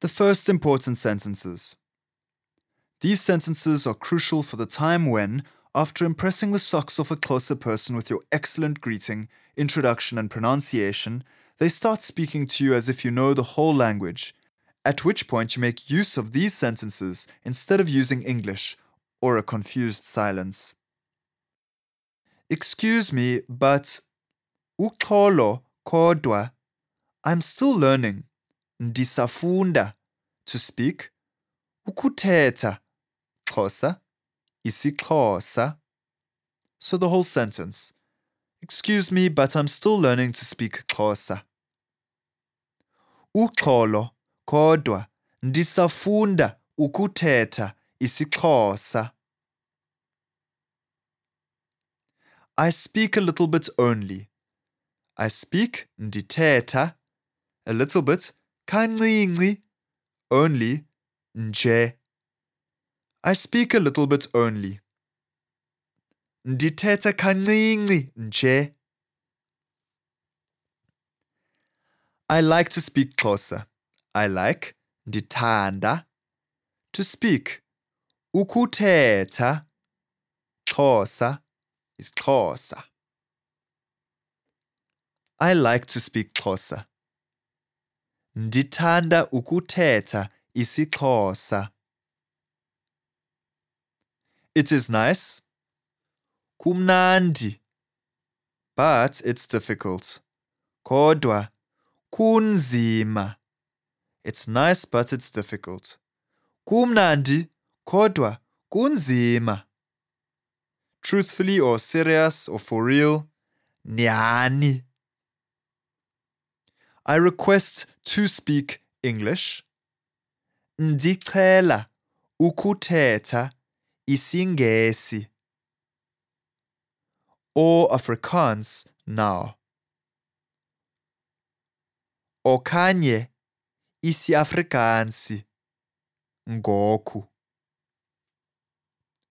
The first important sentences. These sentences are crucial for the time when, after impressing the socks off a Xhosa person with your excellent greeting, introduction, and pronunciation, they start speaking to you as if you know the whole language, at which point you make use of these sentences instead of using English or a confused silence. Excuse me, but uxolo kodwa I'm still learning. Ndisafunda to speak. Ukuthetha Xhosa isixhosa. So the whole sentence. Excuse me, but I'm still learning to speak Xhosa. Uxolo kodwa ndisafunda ukuthetha isixhosa. I speak a little bit only. I speak ndithetha a little bit kancinci only nje. I speak a little bit only. Ndithetha kancinci nje. I like to speak Xhosa. I like ndithanda to speak ukuthetha Xhosa isiXhosa. I like to speak Xhosa. Ndithanda ukuthetha isiXhosa. It is nice. Kumnandi. But it's difficult. Kodwa kunzima. It's nice but it's difficult. Kumnandi kodwa kunzima. Truthfully or serious or for real. Nyani. I request to speak English. Ndicela ukuthetha isiNgesi. Or Afrikaans now. Okanye isiAfrikaansi ngoku.